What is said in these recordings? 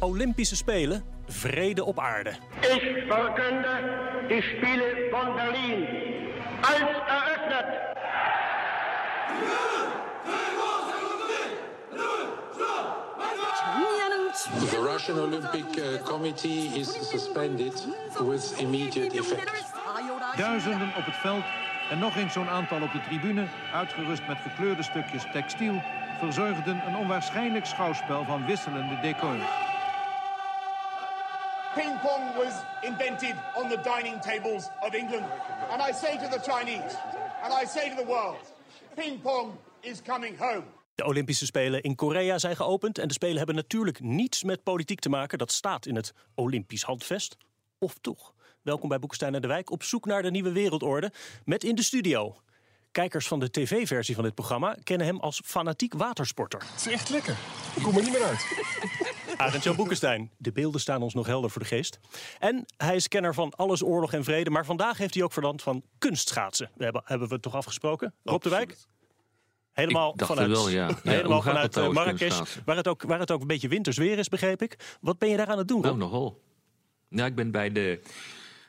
Olympische Spelen, vrede op aarde. Ich verkünde die Spiele von Berlin als eröffnet. The Russian Olympic uh, Committee is suspended with immediate effect. Duizenden op het veld en nog eens zo'n aantal op de tribune, uitgerust met gekleurde stukjes textiel, verzorgden een onwaarschijnlijk schouwspel van wisselende decors. Ping pong was invented on the dining tables of England. And I say to the Chinese, and I say to the world, ping pong is coming home. De Olympische Spelen in Korea zijn geopend en de Spelen hebben natuurlijk niets met politiek te maken. Dat staat in het Olympisch handvest. Of toch? Welkom bij Boekestein en de Wijk op zoek naar de nieuwe wereldorde. Met in de studio. Kijkers van de tv-versie van dit programma kennen hem als fanatiek watersporter. Het is echt lekker. Ik kom er niet meer uit. Arend Jan Boekenstein. De beelden staan ons nog helder voor de geest. En hij is kenner van alles oorlog en vrede. Maar vandaag heeft hij ook verstand van kunstschaatsen. We hebben, hebben we het toch afgesproken? Rob de Wijk? Helemaal vanuit, wel, ja. Helemaal vanuit het eh, Marrakesh, waar het, ook, waar het ook een beetje winters weer is, begreep ik. Wat ben je daar aan het doen, Nou, Rob? nogal. Nou, ik ben bij de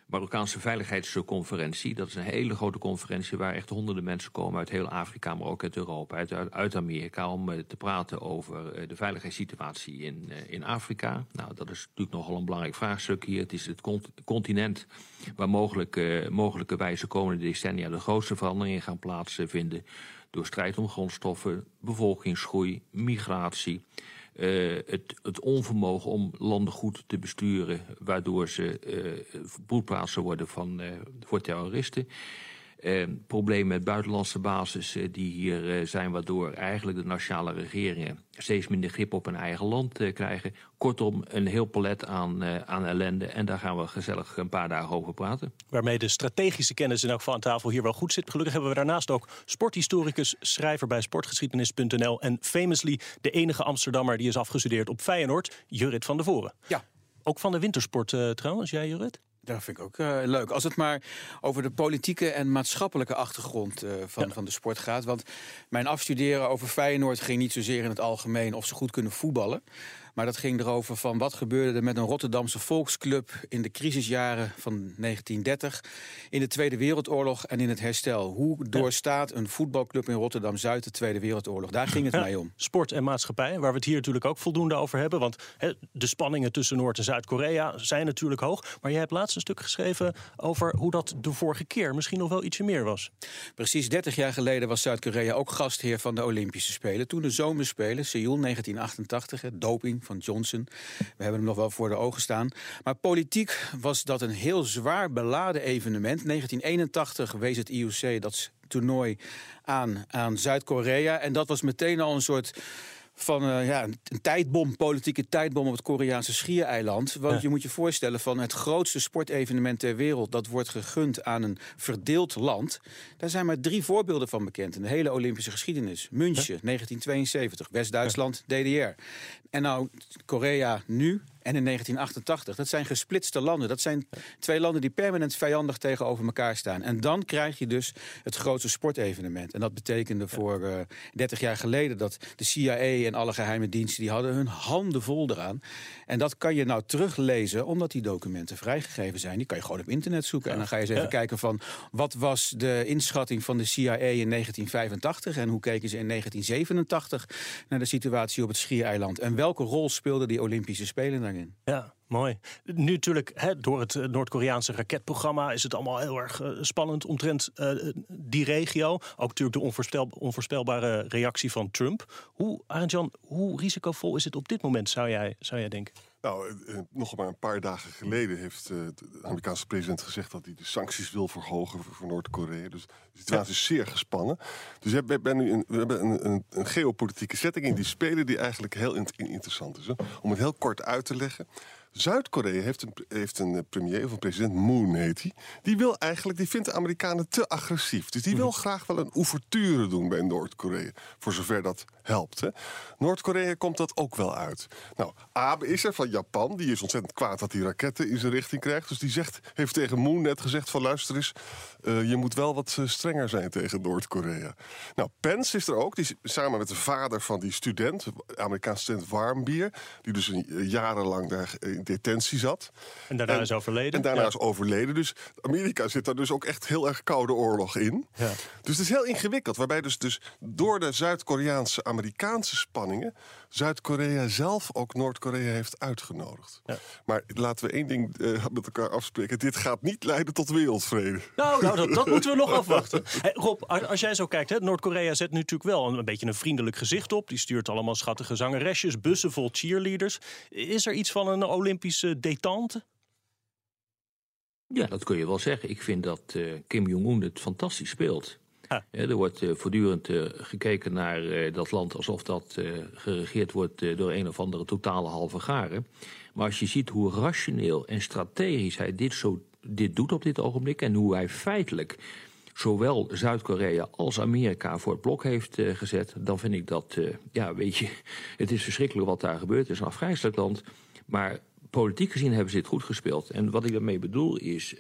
Marokkaanse Veiligheidsconferentie. Dat is een hele grote conferentie waar echt honderden mensen komen uit heel Afrika, maar ook uit Europa, uit, uit, Amerika, om eh, te praten over eh, de veiligheidssituatie in, eh, in Afrika. Nou, dat is natuurlijk nogal een belangrijk vraagstuk hier. Het is het cont- continent waar mogelijk, eh, mogelijkerwijze komende decennia de grootste veranderingen gaan plaatsvinden. Door strijd om grondstoffen, bevolkingsgroei, migratie. Eh, het, het onvermogen om landen goed te besturen, waardoor ze eh broedplaatsen worden van, eh, voor terroristen. Eh, problemen met buitenlandse basis eh, die hier eh, zijn, waardoor eigenlijk de nationale regeringen steeds minder grip op hun eigen land eh, krijgen. Kortom, een heel palet aan, eh, aan ellende. En daar gaan we gezellig een paar dagen over praten. Waarmee de strategische kennis in elk geval aan tafel hier wel goed zit. Gelukkig hebben we daarnaast ook sporthistoricus, schrijver bij sportgeschiedenis.nl... en famously de enige Amsterdammer die is afgestudeerd op Feyenoord, Jurrit van der Voren. Ja. Ook van de wintersport eh, trouwens, jij Jurrit? Dat vind ik ook eh, leuk. Als het maar over de politieke en maatschappelijke achtergrond eh, van, van de sport gaat. Want mijn afstuderen over Feyenoord ging niet zozeer in het algemeen of ze goed kunnen voetballen. Maar dat ging erover van wat gebeurde er met een Rotterdamse volksclub in de crisisjaren van 1930, in de Tweede Wereldoorlog en in het herstel. Hoe doorstaat een voetbalclub in Rotterdam-Zuid de Tweede Wereldoorlog? Daar ging het Ja, mij om. Sport en maatschappij, waar we het hier natuurlijk ook voldoende over hebben. Want de spanningen tussen Noord- en Zuid-Korea zijn natuurlijk hoog. Maar jij hebt laatst een stuk geschreven over hoe dat de vorige keer misschien nog wel ietsje meer was. Precies 30 jaar geleden was Zuid-Korea ook gastheer van de Olympische Spelen. Toen de Zomerspelen, Seoul 1988, het doping van Johnson. We hebben hem nog wel voor de ogen staan. Maar politiek was dat een heel zwaar beladen evenement. 1981 wees het IOC dat toernooi aan, aan Zuid-Korea. En dat was meteen al een soort van eh, ja, een tijdbom, politieke tijdbom op het Koreaanse schiereiland. Want Ja. je moet je voorstellen van het grootste sportevenement ter wereld... dat wordt gegund aan een verdeeld land. Daar zijn maar drie voorbeelden van bekend in de hele Olympische geschiedenis. München, 1972, West-Duitsland, DDR. En nou Korea nu en in 1988. Dat zijn gesplitste landen. Dat zijn twee landen die permanent vijandig tegenover elkaar staan. En dan krijg je dus het grootste sportevenement. En dat betekende voor eh 30 jaar geleden dat de CIA en alle geheime diensten... die hadden hun handen vol eraan. En dat kan je nou teruglezen, omdat die documenten vrijgegeven zijn. Die kan je gewoon op internet zoeken. En dan ga je eens even Ja. kijken van... wat was de inschatting van de CIA in 1985... en hoe keken ze in 1987 naar de situatie op het Schiereiland... en welke rol speelden die Olympische Spelen Ja, mooi. Nu natuurlijk, hè, door het eh, Noord-Koreaanse raketprogramma is het allemaal heel erg eh, spannend omtrent eh, die regio. Ook natuurlijk de onvoorstel, onvoorspelbare reactie van Trump. Hoe, Arend-Jan, hoe risicovol is het op dit moment, zou jij, zou jij denken? Nou, eh, eh, nog maar een paar dagen geleden heeft eh, de Amerikaanse president gezegd dat hij de sancties wil verhogen voor, Noord-Korea. Dus de situatie is zeer gespannen. Dus we hebben nu een, we hebben een, een, geopolitieke setting in die spelen die eigenlijk heel in- interessant is. Hè. Om het heel kort uit te leggen. Zuid-Korea heeft een, heeft een premier of een president, Moon heet hij. Die wil eigenlijk, die vindt de Amerikanen te agressief. Dus die wil graag wel een ouverture doen bij Noord-Korea. Voor zover dat helpt. Noord-Korea komt dat ook wel uit. Nou, Abe is er van Japan. Die is ontzettend kwaad dat hij raketten in zijn richting krijgt. Dus die zegt, heeft tegen Moon net gezegd van luister eens... eh, je moet wel wat eh, strenger zijn tegen Noord-Korea. Nou, Pence is er ook. Die is samen met de vader van die student, Amerikaanse student Warmbier... die dus eh, jarenlang daar in detentie zat. En daarna is overleden. En daarna Ja. is overleden. Dus Amerika zit daar dus ook echt heel erg koude oorlog in. Ja. Dus het is heel ingewikkeld. Waarbij dus, dus door de Zuid-Koreaanse Amerikaanse spanningen... Zuid-Korea zelf ook Noord-Korea heeft uitgenodigd. Ja. Maar laten we één ding eh, met elkaar afspreken. Dit gaat niet leiden tot wereldvrede. Nou, nou dat, dat moeten we nog afwachten. Hey, Rob, als jij zo kijkt, hè, Noord-Korea zet nu natuurlijk wel een, een beetje een vriendelijk gezicht op. Die stuurt allemaal schattige zangeresjes, bussen vol cheerleaders. Is er iets van een Olympische detente? Ja, dat kun je wel zeggen. Ik vind dat eh, Kim Jong-un het fantastisch speelt. Er wordt eh, voortdurend eh, gekeken naar eh, dat land alsof dat geregeerd wordt door een of andere totale halve garen. Maar als je ziet hoe rationeel en strategisch hij dit, zo, dit doet op dit ogenblik en hoe hij feitelijk zowel Zuid-Korea als Amerika voor het blok heeft gezet, dan vind ik dat, ja, weet je, het is verschrikkelijk wat daar gebeurt. Het is een afgrijzelijk land. Maar politiek gezien hebben ze dit goed gespeeld. En wat ik daarmee bedoel is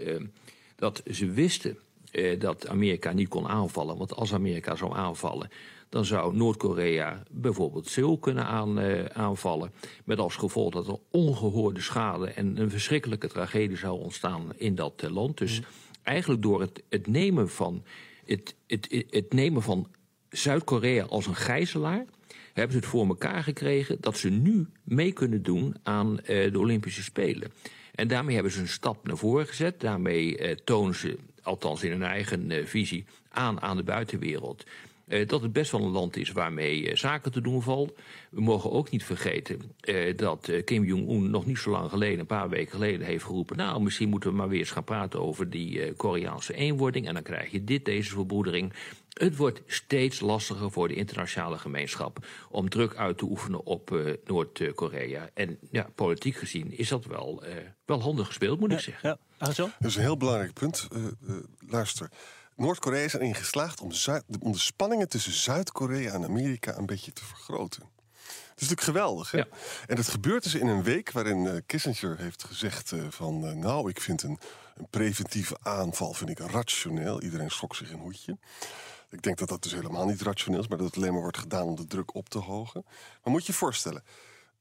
dat ze wisten eh, dat Amerika niet kon aanvallen. Want als Amerika zou aanvallen, dan zou Noord-Korea bijvoorbeeld Seoul kunnen aan, eh, aanvallen. Met als gevolg dat er ongehoorde schade en een verschrikkelijke tragedie zou ontstaan in dat eh, land. Dus eigenlijk door het, het nemen van, het, het, het nemen van Zuid-Korea als een gijzelaar hebben ze het voor elkaar gekregen dat ze nu mee kunnen doen aan eh, de Olympische Spelen. En daarmee hebben ze een stap naar voren gezet. Daarmee eh, tonen ze, althans in hun eigen eh, visie, aan aan de buitenwereld. eh, dat het best wel een land is waarmee eh, zaken te doen valt. We mogen ook niet vergeten dat Kim Jong-un nog niet zo lang geleden, een paar weken geleden, heeft geroepen: Nou, misschien moeten we maar weer eens gaan praten over die Koreaanse eenwording. En dan krijg je dit, deze verbroedering. Het wordt steeds lastiger voor de internationale gemeenschap om druk uit te oefenen op Noord-Korea. En ja, politiek gezien is dat wel, wel handig gespeeld, moet ik zeggen. Ja, Arjan? Dat is een heel belangrijk punt. Eh, luister. Noord-Korea is erin geslaagd om, de spanningen tussen Zuid-Korea en Amerika een beetje te vergroten. Het is natuurlijk geweldig. Hè? Ja. En dat gebeurt dus in een week waarin eh, Kissinger heeft gezegd van... nou, ik vind een, een preventieve aanval vind ik rationeel. Iedereen schrok zich een hoedje. Ik denk dat dat dus helemaal niet rationeel is... maar dat het alleen maar wordt gedaan om de druk op te hogen. Maar moet je je voorstellen...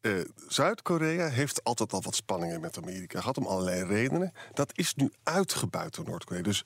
eh, Zuid-Korea heeft altijd al wat spanningen met Amerika gehad om allerlei redenen. Dat is nu uitgebuit door Noord-Korea. Dus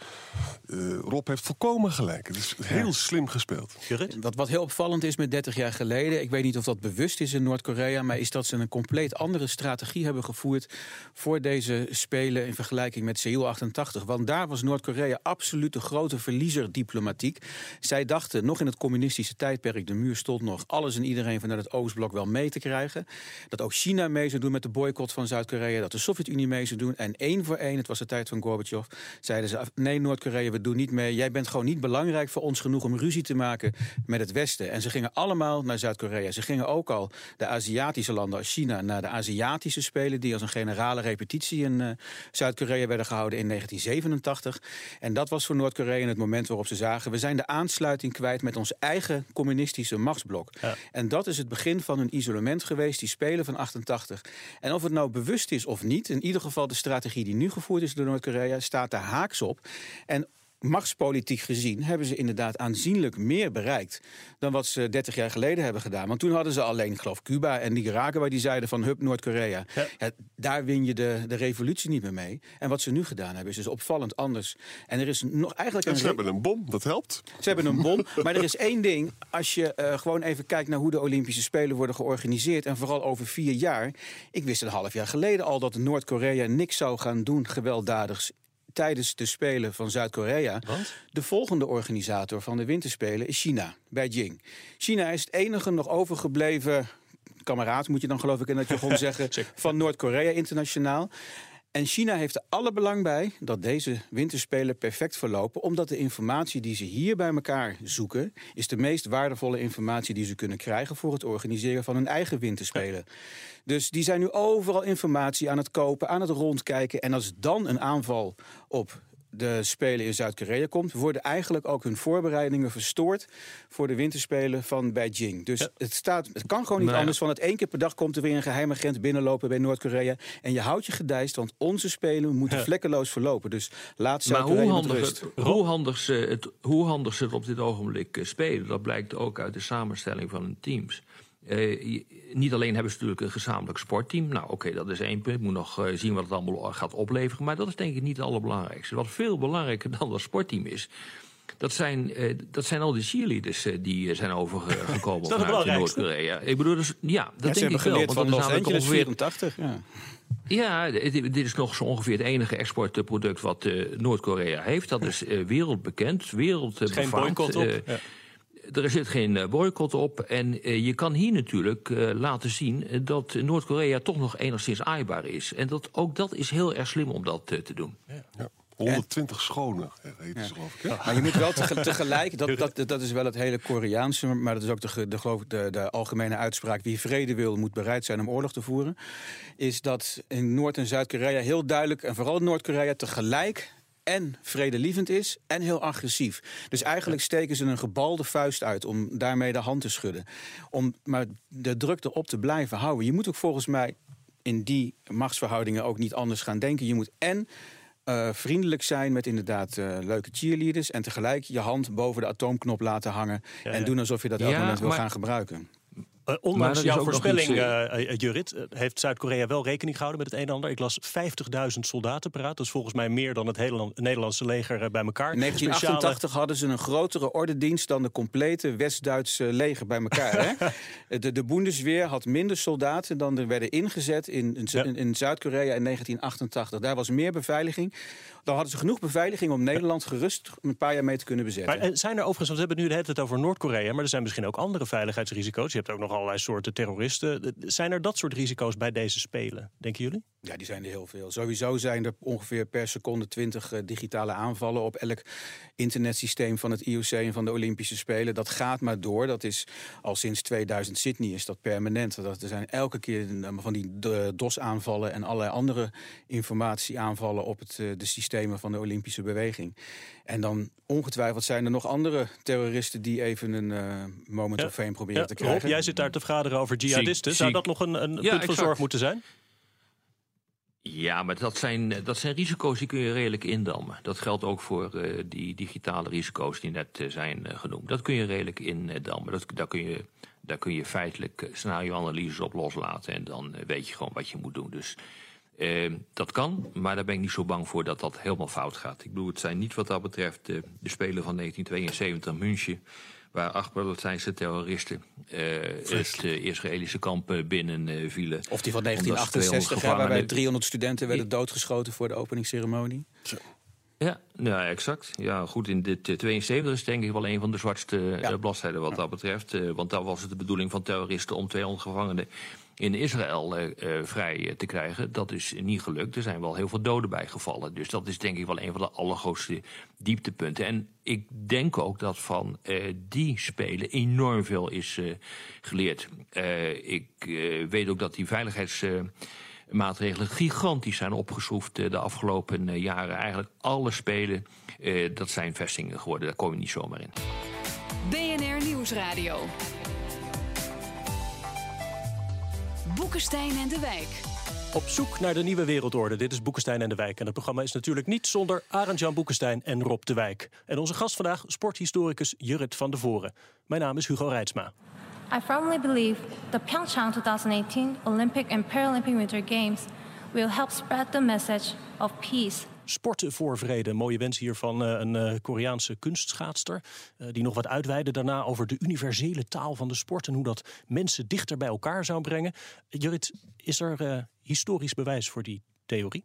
eh, Rob heeft volkomen gelijk. Het is heel slim gespeeld. Gerrit? Wat, wat heel opvallend is met 30 jaar geleden, ik weet niet of dat bewust is in Noord-Korea, maar is dat ze een compleet andere strategie hebben gevoerd voor deze Spelen in vergelijking met Seoul 88. Want daar was Noord-Korea absoluut de grote verliezer diplomatiek. Zij dachten nog in het communistische tijdperk, de muur stond nog, alles en iedereen vanuit het Oostblok wel mee te krijgen. Dat ook China mee zou doen met de boycott van Zuid-Korea, dat de Sovjet-Unie mee zou doen. En één voor één, het was de tijd van Gorbachev, zeiden ze: nee, Noord-Korea, we doen niet mee. Jij bent gewoon niet belangrijk voor ons genoeg om ruzie te maken met het Westen. En ze gingen allemaal naar Zuid-Korea. Ze gingen ook al de Aziatische landen als China naar de Aziatische Spelen, die als een generale repetitie in eh, Zuid-Korea werden gehouden in 1987. En dat was voor Noord-Korea het moment waarop ze zagen: we zijn de aansluiting kwijt met ons eigen communistische machtsblok. Ja. En dat is het begin van hun isolement geweest, die Spelen van 88. En of het nou bewust is of niet, in ieder geval de strategie die nu gevoerd is door Noord-Korea, staat daar haaks op. En machtspolitiek gezien hebben ze inderdaad aanzienlijk meer bereikt dan wat ze 30 jaar geleden hebben gedaan. Want toen hadden ze alleen, ik geloof, Cuba en Nicaragua die zeiden van hup Noord-Korea. Ja. Ja, daar win je de, de revolutie niet meer mee. En wat ze nu gedaan hebben is dus opvallend anders. En er is nog eigenlijk En een ze hebben een bom, dat helpt. ze hebben een bom. Maar er is één ding. Als je eh, gewoon even kijkt naar hoe de Olympische Spelen worden georganiseerd. En vooral over vier jaar. Ik wist een half jaar geleden al dat Noord-Korea niks zou gaan doen gewelddadigs. Tijdens de Spelen van Zuid-Korea. De volgende organisator van de Winterspelen is China, Beijing. China is het enige nog overgebleven kameraad, moet je dan geloof ik in dat jargon zeggen, van Noord-Korea internationaal. En China heeft er alle belang bij dat deze winterspelen perfect verlopen, omdat de informatie die ze hier bij elkaar zoeken, is de meest waardevolle informatie die ze kunnen krijgen voor het organiseren van hun eigen winterspelen. Dus die zijn nu overal informatie aan het kopen, aan het rondkijken. En als dan een aanval op de Spelen in Zuid-Korea komt, worden eigenlijk ook hun voorbereidingen verstoord voor de winterspelen van Beijing. Dus het, staat, het kan gewoon niet Nou ja. anders van het één keer per dag komt er weer een geheime agent binnenlopen bij Noord-Korea. En je houdt je gedijst, want onze spelen moeten Ja. vlekkeloos verlopen. Dus laat hoe Zuid-Korea met handig, rust. het, hoe, handig ze het, hoe handig ze het op dit ogenblik eh, spelen, dat blijkt ook uit de samenstelling van hun teams. Eh, niet alleen hebben ze natuurlijk een gezamenlijk sportteam. Nou, oké, dat is één punt. Ik moet nog eh, zien wat het allemaal gaat opleveren. Maar dat is denk ik niet het allerbelangrijkste. Wat veel belangrijker dan dat sportteam is. Dat zijn, eh, dat zijn al die cheerleaders eh, die zijn overgekomen Is dat het vanuit belangrijkste? Noord-Korea. Ik bedoel, dus, ja, dat Ja, denk ze hebben ik wel. geleerd van dat is Los namelijk Angeles ongeveer 84. Ja. ja, dit, is nog zo ongeveer het enige exportproduct wat eh, Noord-Korea heeft. Dat is wereldbekend, wereldbefaamd. Geen boycott op. Ja. Er zit geen eh, boycott op. En eh, je kan hier natuurlijk eh, laten zien dat Noord-Korea toch nog enigszins aaibaar is. En dat, ook dat is heel erg slim om dat te doen. Ja. 120 schone, heet geloof ik. hè? Maar je moet wel tege- tegelijk, dat, dat, dat is wel het hele Koreaanse, maar dat is ook de, ge- de, geloof ik, de, de algemene uitspraak: wie vrede wil, moet bereid zijn om oorlog te voeren. Is dat in Noord- en Zuid-Korea heel duidelijk, en vooral in Noord-Korea tegelijk en vredelievend is en heel agressief. Dus eigenlijk steken ze een gebalde vuist uit om daarmee de hand te schudden. Om maar de druk erop te blijven houden. Je moet ook volgens mij in die machtsverhoudingen ook niet anders gaan denken. Je moet en eh, vriendelijk zijn met inderdaad eh, leuke cheerleaders... en tegelijk je hand boven de atoomknop laten hangen... Ja, en doen alsof je dat elk Ja, moment wil maar- gaan gebruiken. Maar ondanks jouw voorspelling, Jurrit, eh, heeft Zuid-Korea wel rekening gehouden met het een en ander. Ik las 50.000 soldaten paraat. Dat is volgens mij meer dan het hele Nederlandse leger bij elkaar. In 1988 hadden ze een grotere ordendienst dan de complete West-Duitse leger bij elkaar. hè? De, de Bundesweer had minder soldaten dan er werden ingezet in, in, Ja. in- in Zuid-Korea in 1988. Daar was meer beveiliging. Dan hadden ze genoeg beveiliging om Nederland gerust een paar jaar mee te kunnen bezetten. Maar zijn er overigens, want we hebben het nu de hele tijd over Noord-Korea, maar er zijn misschien ook andere veiligheidsrisico's. Je hebt ook nog allerlei soorten terroristen. Zijn er dat soort risico's bij deze spelen, denken jullie? Ja, die zijn er heel veel. Sowieso zijn er ongeveer per seconde 20 eh, digitale aanvallen op elk internetsysteem van het IOC en van de Olympische Spelen. Dat gaat maar door. Dat is al sinds 2000 Sydney is dat permanent. Dat, er zijn elke keer eh, van die eh, DOS-aanvallen en allerlei andere informatieaanvallen op het, de systemen van de Olympische beweging. En dan ongetwijfeld zijn er nog andere terroristen die even een moment Ja. of fame proberen Ja, te Rob, krijgen. jij zit daar te vergaderen over jihadisten. Zie- Zou dat nog een, een Ja, punt van zorg moeten zijn? Ja, maar dat zijn, dat zijn risico's die kun je redelijk indammen. Dat geldt ook voor eh, die digitale risico's die net eh, zijn eh, genoemd. Dat kun je redelijk indammen. Dat, daar, kun je, daar kun je feitelijk eh, scenario-analyses op loslaten. En dan eh, weet je gewoon wat je moet doen. Dus eh, dat kan, maar daar ben ik niet zo bang voor dat dat helemaal fout gaat. Ik bedoel, het zijn niet wat dat betreft eh, de Spelen van 1972 München... waar acht Palestijnse terroristen eh, het eh, Israëlische kamp eh, binnenvielen. vielen. Of die van Omdat ze 1968, 200 hè, waarbij gevangenen- 300 studenten werden doodgeschoten voor de openingsceremonie. Ja, ja, exact. Ja, goed, in dit eh, 72 is denk ik wel een van de zwartste bladzijden wat dat betreft. Want daar was het de bedoeling van terroristen om 200 gevangenen in Israël eh, eh, vrij eh, te krijgen. Dat is niet gelukt. Er zijn wel heel veel doden bijgevallen. Dus dat is denk ik wel een van de allergrootste dieptepunten. En ik denk ook dat van die spelen enorm veel is geleerd. Ik weet ook dat die veiligheids... eh, maatregelen gigantisch zijn opgeschroefd de afgelopen jaren. Eigenlijk alle spelen, dat zijn vestingen geworden. Daar kom je niet zomaar in. BNR Nieuwsradio. Boekenstein en de Wijk. Op zoek naar de nieuwe wereldorde. Dit is Boekenstein en de Wijk. En het programma is natuurlijk niet zonder Arend-Jan Boekenstein en Rob de Wijk. En onze gast vandaag, sporthistoricus Jurrit van de Voren. Mijn naam is Hugo Reitsma. I firmly believe the Pyeongchang 2018 Olympic and Paralympic Winter Games will help spread the message of peace. Sporten voor vrede. Mooie wens hier van eh, een eh, Koreaanse kunstschaatster. eh, die nog wat uitweidde daarna over de universele taal van de sport. En hoe dat mensen dichter bij elkaar zou brengen. Jurrit, is er eh, historisch bewijs voor die theorie?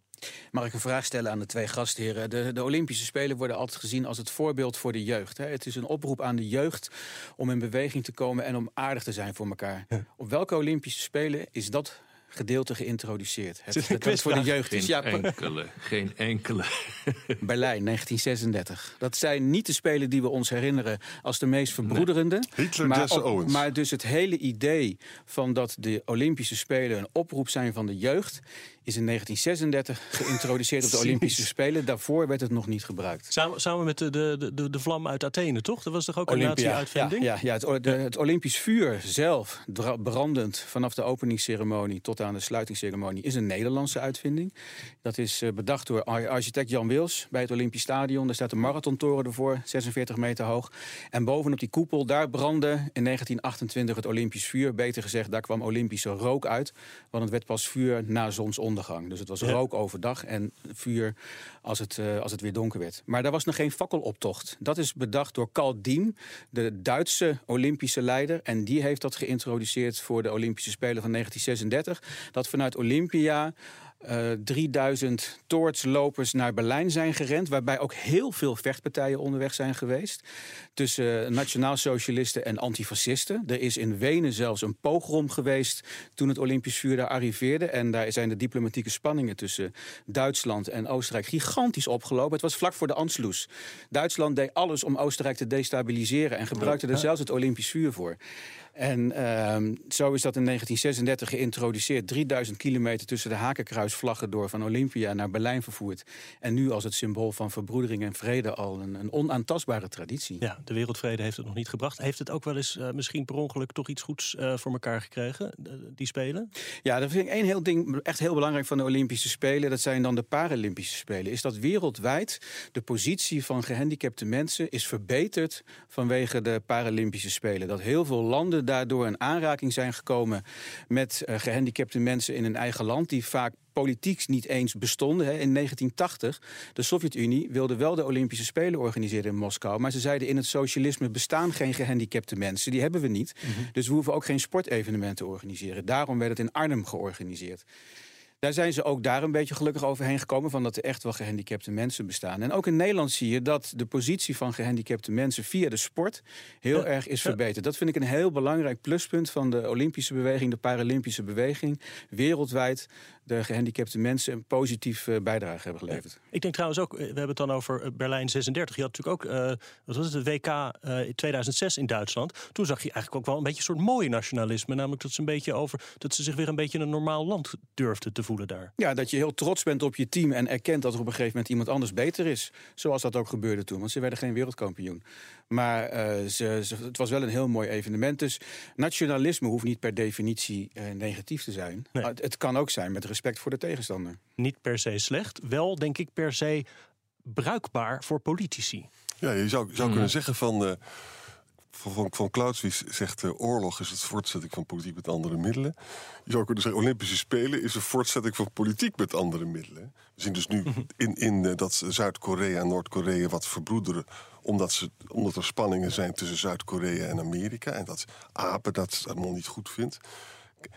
Mag ik een vraag stellen aan de twee gastheren? De, de Olympische Spelen worden altijd gezien als het voorbeeld voor de jeugd. Hè? Het is een oproep aan de jeugd om in beweging te komen en om aardig te zijn voor elkaar. Op welke Olympische Spelen is dat gedeelte geïntroduceerd. Het, het voor de jeugd is. Ja, enkele, geen enkele. Berlijn, 1936. Dat zijn niet de spelen die we ons herinneren als de meest verbroederende. Hitler, maar, Jesse op- Owens. maar dus het hele idee van dat de Olympische Spelen een oproep zijn van de jeugd... is in 1936 geïntroduceerd op de Olympische Spelen. Daarvoor werd het nog niet gebruikt. Samen, samen met de, de, de, de vlam uit Athene, toch? Dat was toch ook een nazi-uitvinding? Ja, ja, ja, het, de- het Olympisch vuur zelf, brandend vanaf de openingsceremonie tot aan de sluitingsceremonie, is een Nederlandse uitvinding. Dat is eh, bedacht door ar- architect Jan Bij het Olympisch Stadion. Daar staat een marathontoren ervoor, 46 meter hoog. En bovenop die koepel, daar brandde in 1928 het Olympisch vuur. Beter gezegd, daar kwam Olympische rook uit. Want het werd pas vuur na zonsondergang. Dus het was Ja. rook overdag en vuur als het, eh, als het weer donker werd. Maar daar was nog geen fakkeloptocht. Dat is bedacht door Karl Diem, de Duitse Olympische leider. En die heeft dat geïntroduceerd voor de Olympische Spelen van 1936. Dat vanuit Olympia eh 3000 toortslopers naar Berlijn zijn gerend. Waarbij ook heel veel vechtpartijen onderweg zijn geweest. Tussen eh, nationaal-socialisten en antifascisten. Er is in Wenen zelfs een pogrom geweest toen het Olympisch vuur daar arriveerde. En daar zijn de diplomatieke spanningen tussen Duitsland en Oostenrijk gigantisch opgelopen. Het was vlak voor de Anschluss. Duitsland deed alles om Oostenrijk te destabiliseren en gebruikte er zelfs het Olympisch vuur voor. En ehm, zo is dat in 1936 geïntroduceerd. 3000 kilometer tussen de hakenkruisvlaggen door van Olympia naar Berlijn vervoerd. En nu als het symbool van verbroedering en vrede al een, een onaantastbare traditie. Ja, de wereldvrede heeft het nog niet gebracht. Heeft het ook wel eens eh, misschien per ongeluk toch iets goeds eh, voor elkaar gekregen, die Spelen? Ja, dat vind ik één heel ding echt heel belangrijk van de Olympische Spelen. Dat zijn dan de Paralympische Spelen. Is dat wereldwijd de positie van gehandicapte mensen is verbeterd vanwege de Paralympische Spelen. Dat heel veel landen daardoor in aanraking zijn gekomen met eh, gehandicapte mensen in hun eigen land, die vaak politiek niet eens bestonden. Hè. In 1980, de Sovjet-Unie wilde wel de Olympische Spelen organiseren in Moskou. Maar ze zeiden in het socialisme bestaan geen gehandicapte mensen. Die hebben we niet. Dus we hoeven ook geen sportevenementen te organiseren. Daarom werd het in Arnhem georganiseerd. Daar zijn ze ook daar een beetje gelukkig overheen gekomen... van dat er echt wel gehandicapte mensen bestaan. En ook in Nederland zie je dat de positie van gehandicapte mensen... via de sport heel Ja, erg is verbeterd. Dat vind ik een heel belangrijk pluspunt van de Olympische beweging... de Paralympische beweging. Wereldwijd de gehandicapte mensen een positief eh, bijdrage hebben geleverd. Ik denk trouwens ook, eh, we hebben het dan over eh, Berlijn 36. Je had natuurlijk ook, eh, wat was het, WK in 2006 in Duitsland. Toen zag je eigenlijk ook wel een beetje een soort mooi nationalisme. Namelijk dat ze, een beetje over, dat ze zich weer een beetje een normaal land durfden te voelen daar. Ja, dat je heel trots bent op je team en erkent dat er op een gegeven moment iemand anders beter is. Zoals dat ook gebeurde toen, want ze werden geen wereldkampioen. Maar eh, ze, ze- het was wel een heel mooi evenement. Dus nationalisme hoeft niet per definitie eh, negatief te zijn. Nee. Het, het kan ook zijn met respect voor de tegenstander. Niet per se slecht, wel denk ik per se bruikbaar voor politici. Ja, je zou, zou kunnen zeggen van... eh van, van, Clausewitz zegt eh, oorlog is het voortzetting van politiek met andere middelen. Je zou kunnen zeggen Olympische Spelen is een voortzetting van politiek met andere middelen. We zien dus nu Mhm. in, in eh, dat Zuid-Korea en Noord-Korea wat verbroederen... Omdat, ze, omdat er spanningen zijn tussen Zuid-Korea en Amerika... en dat Apen dat allemaal niet goed vindt.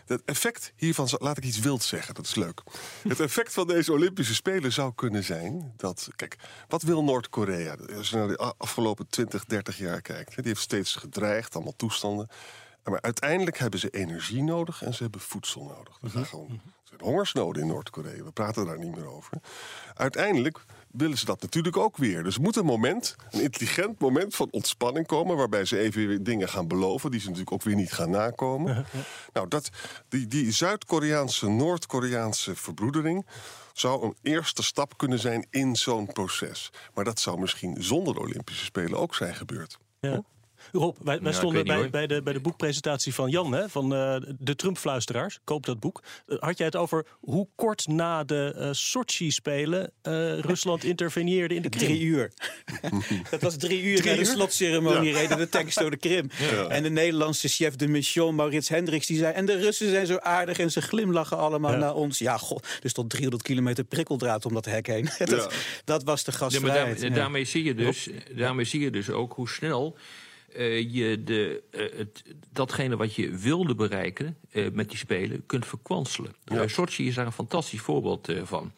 Het effect hiervan, laat ik iets wild zeggen, dat is leuk. Het effect van deze Olympische Spelen zou kunnen zijn dat... Kijk, wat wil Noord-Korea? Als je naar de afgelopen 20, 30 jaar kijkt... die heeft steeds gedreigd, allemaal toestanden. Maar uiteindelijk hebben ze energie nodig en ze hebben voedsel nodig. Er zijn gewoon er zijn hongersnoden in Noord-Korea. We praten daar niet meer over. Uiteindelijk willen ze dat natuurlijk ook weer. Dus er moet een moment, een intelligent moment van ontspanning komen... waarbij ze even weer dingen gaan beloven... die ze natuurlijk ook weer niet gaan nakomen. Nou, dat, die, die Zuid-Koreaanse, Noord-Koreaanse verbroedering... zou een eerste stap kunnen zijn in zo'n proces. Maar dat zou misschien zonder de Olympische Spelen ook zijn gebeurd. Ja. Rob, wij, Ja, stonden niet, bij, bij, de, bij de boekpresentatie van Jan, hè, van eh, de Trump-fluisteraars. Koop dat boek. Eh, had jij het over hoe kort na de eh Sochi-spelen eh, Rusland interveneerde in de Krim? Drie uur. dat was drie uur Drie na de uur? slotceremonie reden de tanks door de Krim. En de Nederlandse chef de mission, Maurits Hendricks, die zei... en de Russen zijn zo aardig en ze glimlachen allemaal Ja. naar ons. Ja, god, dus tot 300 kilometer prikkeldraad om dat hek heen. dat, dat was de Ja, maar gastvrijheid. daar- Ja. daarmee, zie je dus, daarmee zie je dus ook hoe snel eh, je de, eh, het, datgene wat je wilde bereiken eh, met die Spelen kunt verkwanselen. Sochi is daar een fantastisch voorbeeld van.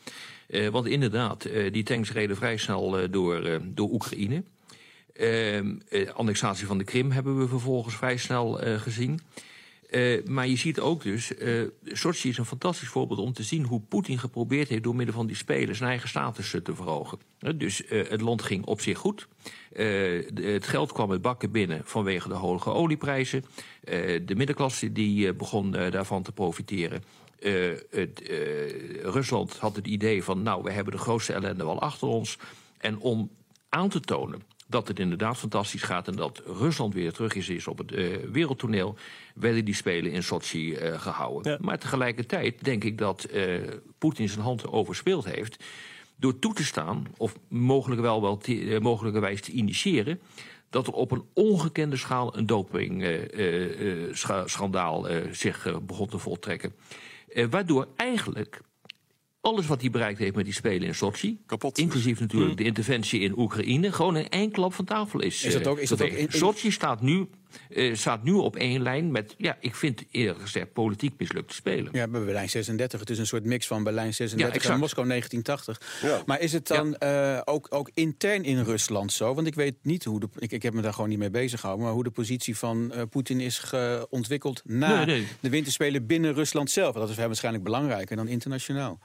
Want inderdaad, die tanks reden vrij snel door, door Oekraïne. Ehm, eh, annexatie van de Krim hebben we vervolgens vrij snel gezien. Uh, maar je ziet ook dus, uh, Sochi is een fantastisch voorbeeld om te zien hoe Poetin geprobeerd heeft door middel van die spelen zijn eigen status te verhogen. Dus het land ging op zich goed. het geld kwam het bakken binnen vanwege de hoge olieprijzen. de middenklasse die begon daarvan te profiteren. Het, Rusland had het idee van, nou, we hebben de grootste ellende wel achter ons. En om aan te tonen dat het inderdaad fantastisch gaat en dat Rusland weer terug is, is op het uh, wereldtoneel, werden die Spelen in Sochi uh, gehouden. Maar tegelijkertijd denk ik dat uh, Poetin zijn hand overspeeld heeft door toe te staan, of mogelijk wel, wel te, mogelijkerwijs te initiëren, dat er op een ongekende schaal een dopingschandaal zich begon te voltrekken. waardoor eigenlijk alles wat hij bereikt heeft met die Spelen in Sochi... Kapot. inclusief natuurlijk hm. de interventie in Oekraïne... gewoon in één klap van tafel is Is dat ook, is dat ook in, Sochi staat nu, uh, staat nu op één lijn met... ja, ik vind eerlijk gezegd politiek mislukte Spelen. Ja, bij Berlijn 36. Het is een soort mix van Berlijn 36 ja, en Moskou 1980. Ja. Maar is het dan ja. uh, ook, ook intern in Rusland zo? Want ik weet niet hoe... De, ik, ik heb me daar gewoon niet mee bezig gehouden... maar hoe de positie van uh, Poetin is ontwikkeld... na nee, nee. de winterspelen binnen Rusland zelf. Dat is waarschijnlijk belangrijker dan internationaal.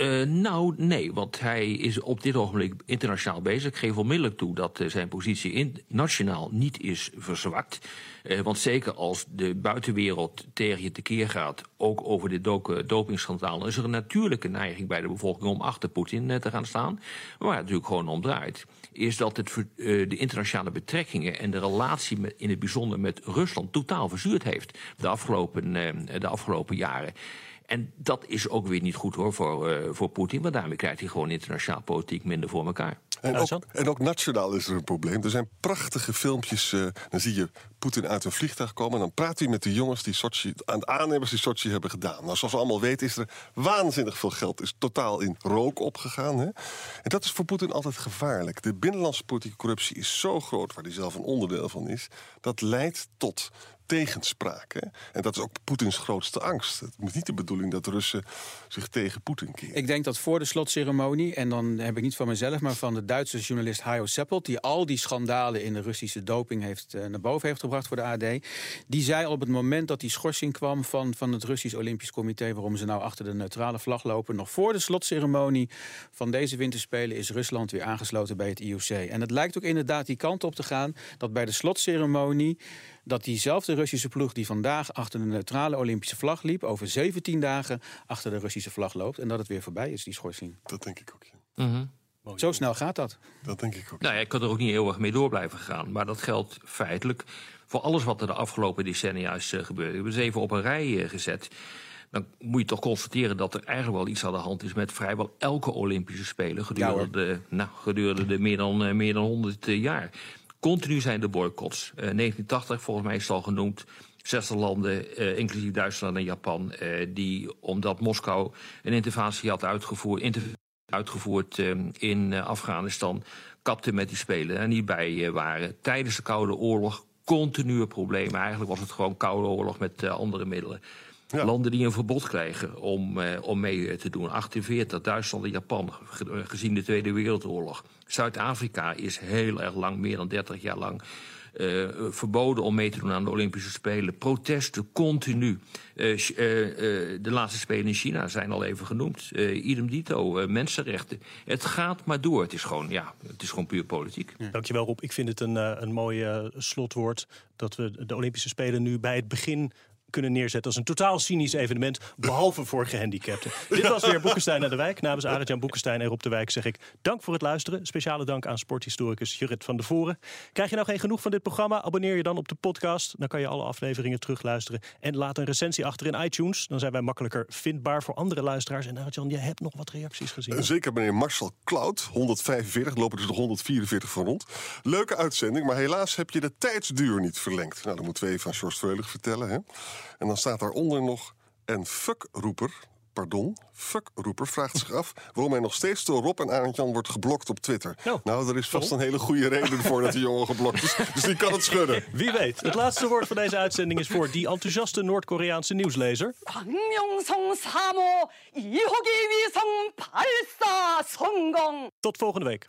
Uh, nou, nee, want hij is op dit ogenblik internationaal bezig. Ik geef onmiddellijk toe dat uh, zijn positie internationaal niet is verzwakt. Uh, want zeker als de buitenwereld tegen je tekeer gaat, ook over dit do dopingschandaal, is er een natuurlijke neiging bij de bevolking om achter Poetin te gaan staan. Maar waar het natuurlijk gewoon om draait, is dat het, de internationale betrekkingen en de relatie in het bijzonder met Rusland totaal verzuurd heeft de afgelopen, de afgelopen jaren. En dat is ook weer niet goed hoor voor, uh, voor Poetin, want daarmee krijgt hij gewoon internationaal politiek minder voor elkaar. En ook, en ook, nationaal is er een probleem. Er zijn prachtige filmpjes. Uh, dan zie je Poetin uit een vliegtuig komen. En dan praat hij met de jongens die Sochi, aan de aannemers die Sochi hebben gedaan. Nou, zoals we allemaal weten is er waanzinnig veel geld. Is totaal in rook opgegaan. Hè? En dat is voor Poetin altijd gevaarlijk. De binnenlandse politieke corruptie is zo groot, waar hij zelf een onderdeel van is. Dat leidt tot tegenspraak. En dat is ook Poetins grootste angst. Het is niet de bedoeling dat Russen zich tegen Poetin keren. Ik denk dat voor de slotceremonie, en dan heb ik niet van mezelf... maar van de Duitse journalist Hajo Seppelt... die al die schandalen in de Russische doping heeft, uh, naar boven heeft gebracht voor de AD... die zei op het moment dat die schorsing kwam van, van het Russisch Olympisch Comité... waarom ze nou achter de neutrale vlag lopen... nog voor de slotceremonie van deze winterspelen... is Rusland weer aangesloten bij het IOC. En het lijkt ook inderdaad die kant op te gaan... dat bij de slotceremonie dat diezelfde Russische ploeg die vandaag achter de neutrale Olympische vlag liep, over 17 dagen achter de Russische vlag loopt. En dat het weer voorbij is, die schorsing. Dat denk ik ook. Ja. Mm -hmm. Zo snel gaat dat. Dat denk ik ook. Nou ja, ik kan er ook niet eeuwig mee door blijven gaan. Maar dat geldt feitelijk voor alles wat er de afgelopen decennia is uh, gebeurd. Ik heb het even op een rij uh, gezet. Dan moet je toch constateren dat er eigenlijk wel iets aan de hand is met vrijwel elke Olympische Spelen gedurende, ja, de, nou, gedurende de meer dan, uh, meer dan 100 jaar. Continu zijn de boycotts. Uh, 1980, volgens mij is het al genoemd. 60 landen, uh, inclusief Duitsland en Japan, uh, die omdat Moskou een interventie had uitgevoerd, uitgevoerd in Afghanistan, kapten met die spelen en niet bij waren. Tijdens de Koude Oorlog continue problemen. Eigenlijk was het gewoon Koude Oorlog met andere middelen. Ja. Landen die een verbod krijgen om, uh, om mee te doen. 48, Duitsland en Japan, gezien de Tweede Wereldoorlog. Zuid-Afrika is heel erg lang, meer dan 30 jaar lang. Uh, verboden om mee te doen aan de Olympische Spelen. Protesten continu. Uh, uh, de laatste Spelen in China zijn al even genoemd. idem dito, mensenrechten. Het gaat maar door. Het is gewoon, ja, het is gewoon puur politiek. Ja. Dankjewel Rob. Ik vind het een, een mooi slotwoord dat we de Olympische Spelen nu bij het begin kunnen neerzetten als een totaal cynisch evenement, behalve voor gehandicapten. Dit was weer Boekenstein naar de Wijk. Namens Arend-Jan Boekenstein en Rob de Wijk zeg ik dank voor het luisteren. Speciale dank aan sporthistoricus Jurrit van de Voren. Krijg je nou geen genoeg van dit programma? Abonneer je dan op de podcast. Dan kan je alle afleveringen terugluisteren. En laat een recensie achter in iTunes. Dan zijn wij makkelijker vindbaar voor andere luisteraars. En Arend-Jan, je hebt nog wat reacties gezien. Zeker meneer Marcel Cloud, 145. Lopen dus nog 144 van rond. Leuke uitzending, maar helaas heb je de tijdsduur niet verlengd. Nou, dat moeten we even aan George Vreulig vertellen. Hè? En dan staat daaronder nog en fuckroeper. Pardon, fuckroeper vraagt zich af waarom hij nog steeds door Rob en Arend Jan wordt geblokt op Twitter. Oh. Nou, er is vast een hele goede reden voor dat die jongen geblokt is. Dus die kan het schudden. Wie weet. Het laatste woord van deze uitzending is voor die enthousiaste Noord-Koreaanse nieuwslezer. Tot volgende week.